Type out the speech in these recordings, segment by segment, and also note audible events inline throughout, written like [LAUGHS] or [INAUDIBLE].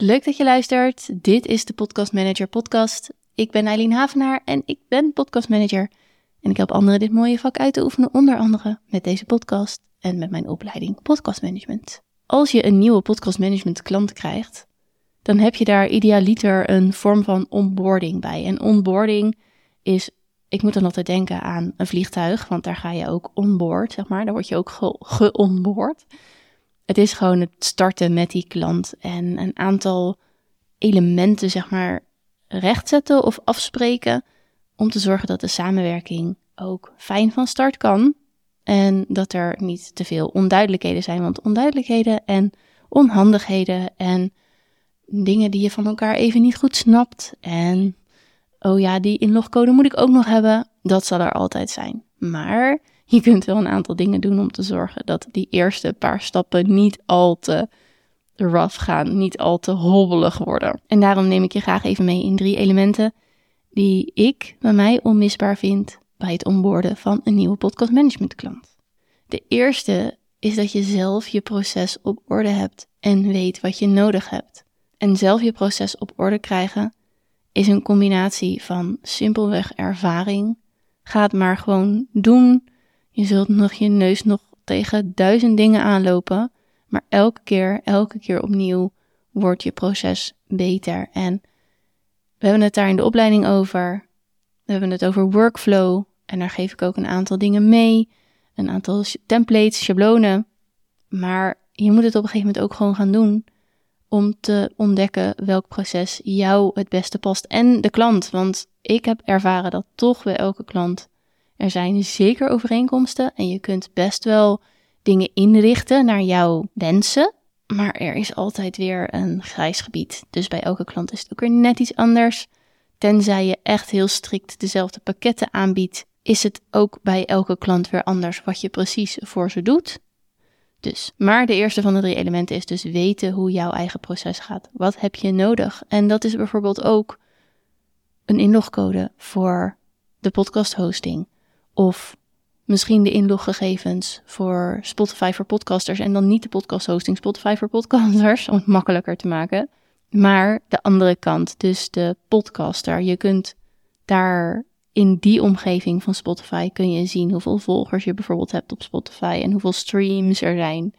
Leuk dat je luistert. Dit is de Podcast Manager podcast. Ik ben Eileen Havenaar en ik ben podcast manager. En ik help anderen dit mooie vak uit te oefenen, onder andere met deze podcast en met mijn opleiding Podcast Management. Als je een nieuwe podcast management klant krijgt, dan heb je daar idealiter een vorm van onboarding bij. En onboarding is, ik moet dan altijd denken aan een vliegtuig, want daar ga je ook onboard, zeg maar. Daar word je ook geonboard. Ge het is gewoon het starten met die klant en een aantal elementen, zeg maar, rechtzetten of afspreken om te zorgen dat de samenwerking ook fijn van start kan en dat er niet te veel onduidelijkheden zijn, want onduidelijkheden en onhandigheden en dingen die je van elkaar even niet goed snapt en oh ja, die inlogcode moet ik ook nog hebben, dat zal er altijd zijn. Maar [LAUGHS] je kunt wel een aantal dingen doen om te zorgen dat die eerste paar stappen niet al te rough gaan, niet al te hobbelig worden. En daarom neem ik je graag even mee in drie elementen die ik bij mij onmisbaar vind bij het onboorden van een nieuwe podcast management klant. De eerste is dat je zelf je proces op orde hebt en weet wat je nodig hebt. En zelf je proces op orde krijgen is een combinatie van simpelweg ervaring. Ga het maar gewoon doen je zult nog je neus nog tegen duizend dingen aanlopen, maar elke keer, elke keer opnieuw wordt je proces beter. En we hebben het daar in de opleiding over. We hebben het over workflow en daar geef ik ook een aantal dingen mee, een aantal templates, schablonen. Maar je moet het op een gegeven moment ook gewoon gaan doen om te ontdekken welk proces jou het beste past en de klant. Want ik heb ervaren dat toch bij elke klant er zijn zeker overeenkomsten en je kunt best wel dingen inrichten naar jouw wensen. Maar er is altijd weer een grijs gebied. Dus bij elke klant is het ook weer net iets anders. Tenzij je echt heel strikt dezelfde pakketten aanbiedt, is het ook bij elke klant weer anders wat je precies voor ze doet. Dus, maar de eerste van de drie elementen is dus weten hoe jouw eigen proces gaat. Wat heb je nodig? En dat is bijvoorbeeld ook een inlogcode voor de podcast hosting. Of misschien de inloggegevens voor Spotify voor podcasters en dan niet de podcast hosting Spotify voor podcasters om het makkelijker te maken. Maar de andere kant, dus de podcaster. Je kunt daar in die omgeving van Spotify kun je zien hoeveel volgers je bijvoorbeeld hebt op Spotify en hoeveel streams er zijn.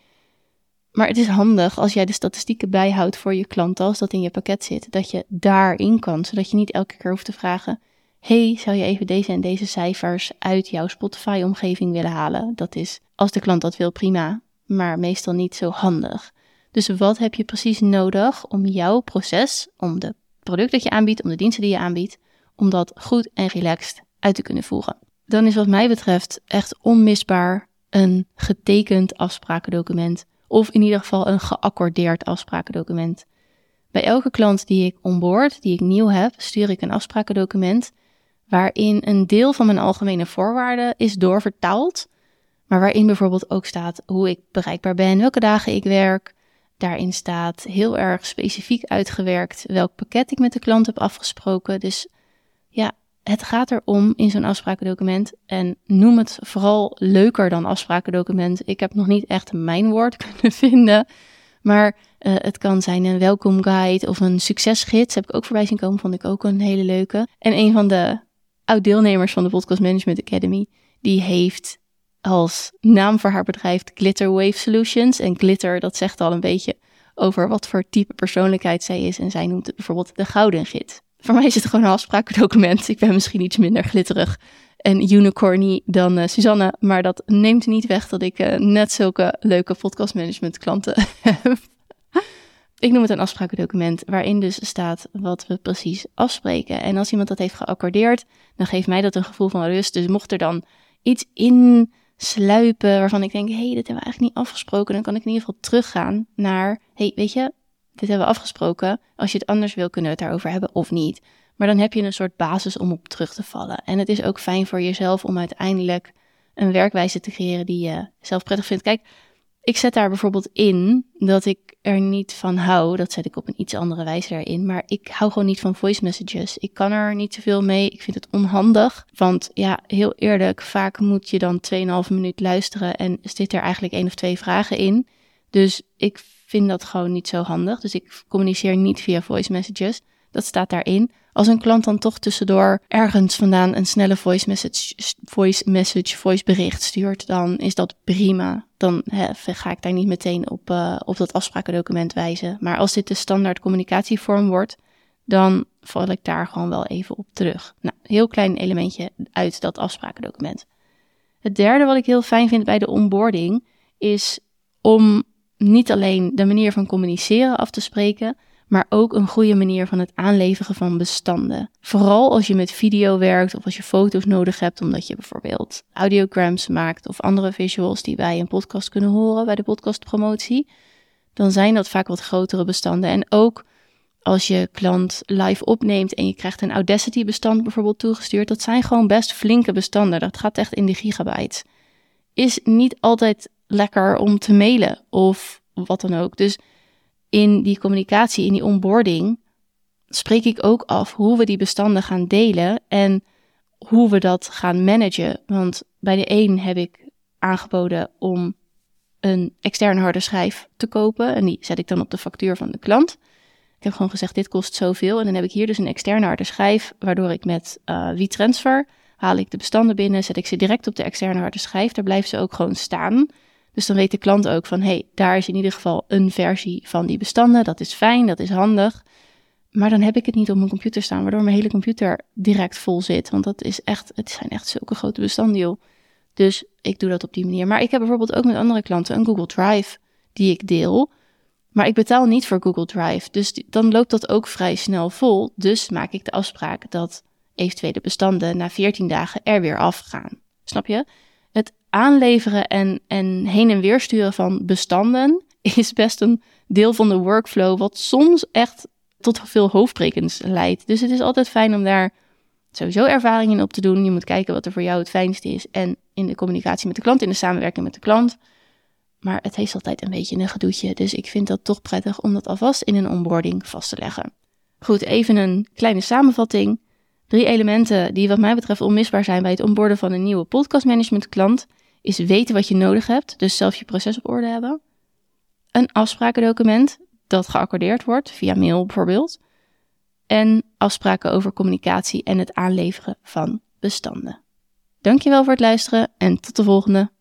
Maar het is handig als jij de statistieken bijhoudt voor je klanten, als dat in je pakket zit, dat je daarin kan, zodat je niet elke keer hoeft te vragen: hey, zou je even deze en deze cijfers uit jouw Spotify-omgeving willen halen? Dat is, als de klant dat wil, prima, maar meestal niet zo handig. Dus wat heb je precies nodig om jouw proces, om de product dat je aanbiedt, om de diensten die je aanbiedt, om dat goed en relaxed uit te kunnen voeren? Dan is wat mij betreft echt onmisbaar een getekend afsprakendocument, of in ieder geval een geaccordeerd afsprakendocument. Bij elke klant die ik onboard, die ik nieuw heb, stuur ik een afsprakendocument waarin een deel van mijn algemene voorwaarden is doorvertaald, maar waarin bijvoorbeeld ook staat hoe ik bereikbaar ben, welke dagen ik werk. Daarin staat heel erg specifiek uitgewerkt welk pakket ik met de klant heb afgesproken. Dus ja, het gaat erom in zo'n afsprakendocument. En noem het vooral leuker dan afsprakendocument. Ik heb nog niet echt mijn woord [LAUGHS] kunnen vinden. Maar uh, het kan zijn een welkom guide of een succesgids. Heb ik ook voorbij zien komen, vond ik ook een hele leuke. En een van de oud-deelnemers van de Podcast Management Academy, die heeft als naam voor haar bedrijf Glitter Wave Solutions. En glitter, dat zegt al een beetje over wat voor type persoonlijkheid zij is. En zij noemt het bijvoorbeeld de Gouden Gids. Voor mij is het gewoon een afsprakendocument. Ik ben misschien iets minder glitterig en unicorny dan uh, Suzanne. Maar dat neemt niet weg dat ik uh, net zulke leuke podcastmanagement klanten [LAUGHS] heb. Ik noem het een afsprakendocument waarin dus staat wat we precies afspreken. En als iemand dat heeft geaccordeerd, dan geeft mij dat een gevoel van rust. Dus mocht er dan iets insluipen waarvan ik denk, hé, hey, dit hebben we eigenlijk niet afgesproken, dan kan ik in ieder geval teruggaan naar, hey, weet je, dit hebben we afgesproken. Als je het anders wil, kunnen we het daarover hebben of niet. Maar dan heb je een soort basis om op terug te vallen. En het is ook fijn voor jezelf om uiteindelijk een werkwijze te creëren die je zelf prettig vindt. Kijk, ik zet daar bijvoorbeeld in dat ik er niet van hou. Dat zet ik op een iets andere wijze erin. Maar ik hou gewoon niet van voice messages. Ik kan er niet zoveel mee. Ik vind het onhandig. Want ja, heel eerlijk, vaak moet je dan 2,5 minuut luisteren en zit er eigenlijk één of twee vragen in. Dus ik vind dat gewoon niet zo handig. Dus ik communiceer niet via voice messages. Dat staat daarin. Als een klant dan toch tussendoor ergens vandaan een snelle voice message, voice, message, voice bericht stuurt, dan is dat prima. Dan ga ik daar niet meteen op, uh, op dat afsprakendocument wijzen. Maar als dit de standaard communicatievorm wordt, dan val ik daar gewoon wel even op terug. Nou, heel klein elementje uit dat afsprakendocument. Het derde wat ik heel fijn vind bij de onboarding is om niet alleen de manier van communiceren af te spreken, maar ook een goede manier van het aanleveren van bestanden. Vooral als je met video werkt of als je foto's nodig hebt, omdat je bijvoorbeeld audiograms maakt of andere visuals die bij een podcast kunnen horen bij de podcastpromotie, dan zijn dat vaak wat grotere bestanden. En ook als je klant live opneemt en je krijgt een Audacity bestand bijvoorbeeld toegestuurd, dat zijn gewoon best flinke bestanden. Dat gaat echt in de gigabytes. Is niet altijd lekker om te mailen of wat dan ook. Dus in die communicatie, in die onboarding, spreek ik ook af hoe we die bestanden gaan delen en hoe we dat gaan managen. Want bij de een heb ik aangeboden om een externe harde schijf te kopen en die zet ik dan op de factuur van de klant. Ik heb gewoon gezegd, dit kost zoveel. En dan heb ik hier dus een externe harde schijf, waardoor ik met uh, WeTransfer haal ik de bestanden binnen, zet ik ze direct op de externe harde schijf. Daar blijven ze ook gewoon staan. Dus dan weet de klant ook van, hey, daar is in ieder geval een versie van die bestanden. Dat is fijn, dat is handig. Maar dan heb ik het niet op mijn computer staan, waardoor mijn hele computer direct vol zit. Want dat is echt, het zijn echt zulke grote bestanden, joh. Dus ik doe dat op die manier. Maar ik heb bijvoorbeeld ook met andere klanten een Google Drive die ik deel. Maar ik betaal niet voor Google Drive. Dus dan loopt dat ook vrij snel vol. Dus maak ik de afspraak dat eventuele bestanden na 14 dagen er weer afgaan. Snap je? Aanleveren en, en heen en weer sturen van bestanden [LAUGHS] is best een deel van de workflow, wat soms echt tot veel hoofdbrekens leidt. Dus het is altijd fijn om daar sowieso ervaring in op te doen. Je moet kijken wat er voor jou het fijnste is. En in de communicatie met de klant, in de samenwerking met de klant. Maar het heeft altijd een beetje een gedoetje. Dus ik vind dat toch prettig om dat alvast in een onboarding vast te leggen. Goed, even een kleine samenvatting. Drie elementen die wat mij betreft onmisbaar zijn bij het onboorden van een nieuwe podcastmanagement klant is weten wat je nodig hebt, dus zelf je proces op orde hebben. Een afsprakendocument dat geaccordeerd wordt, via mail bijvoorbeeld. En afspraken over communicatie en het aanleveren van bestanden. Dankjewel voor het luisteren en tot de volgende.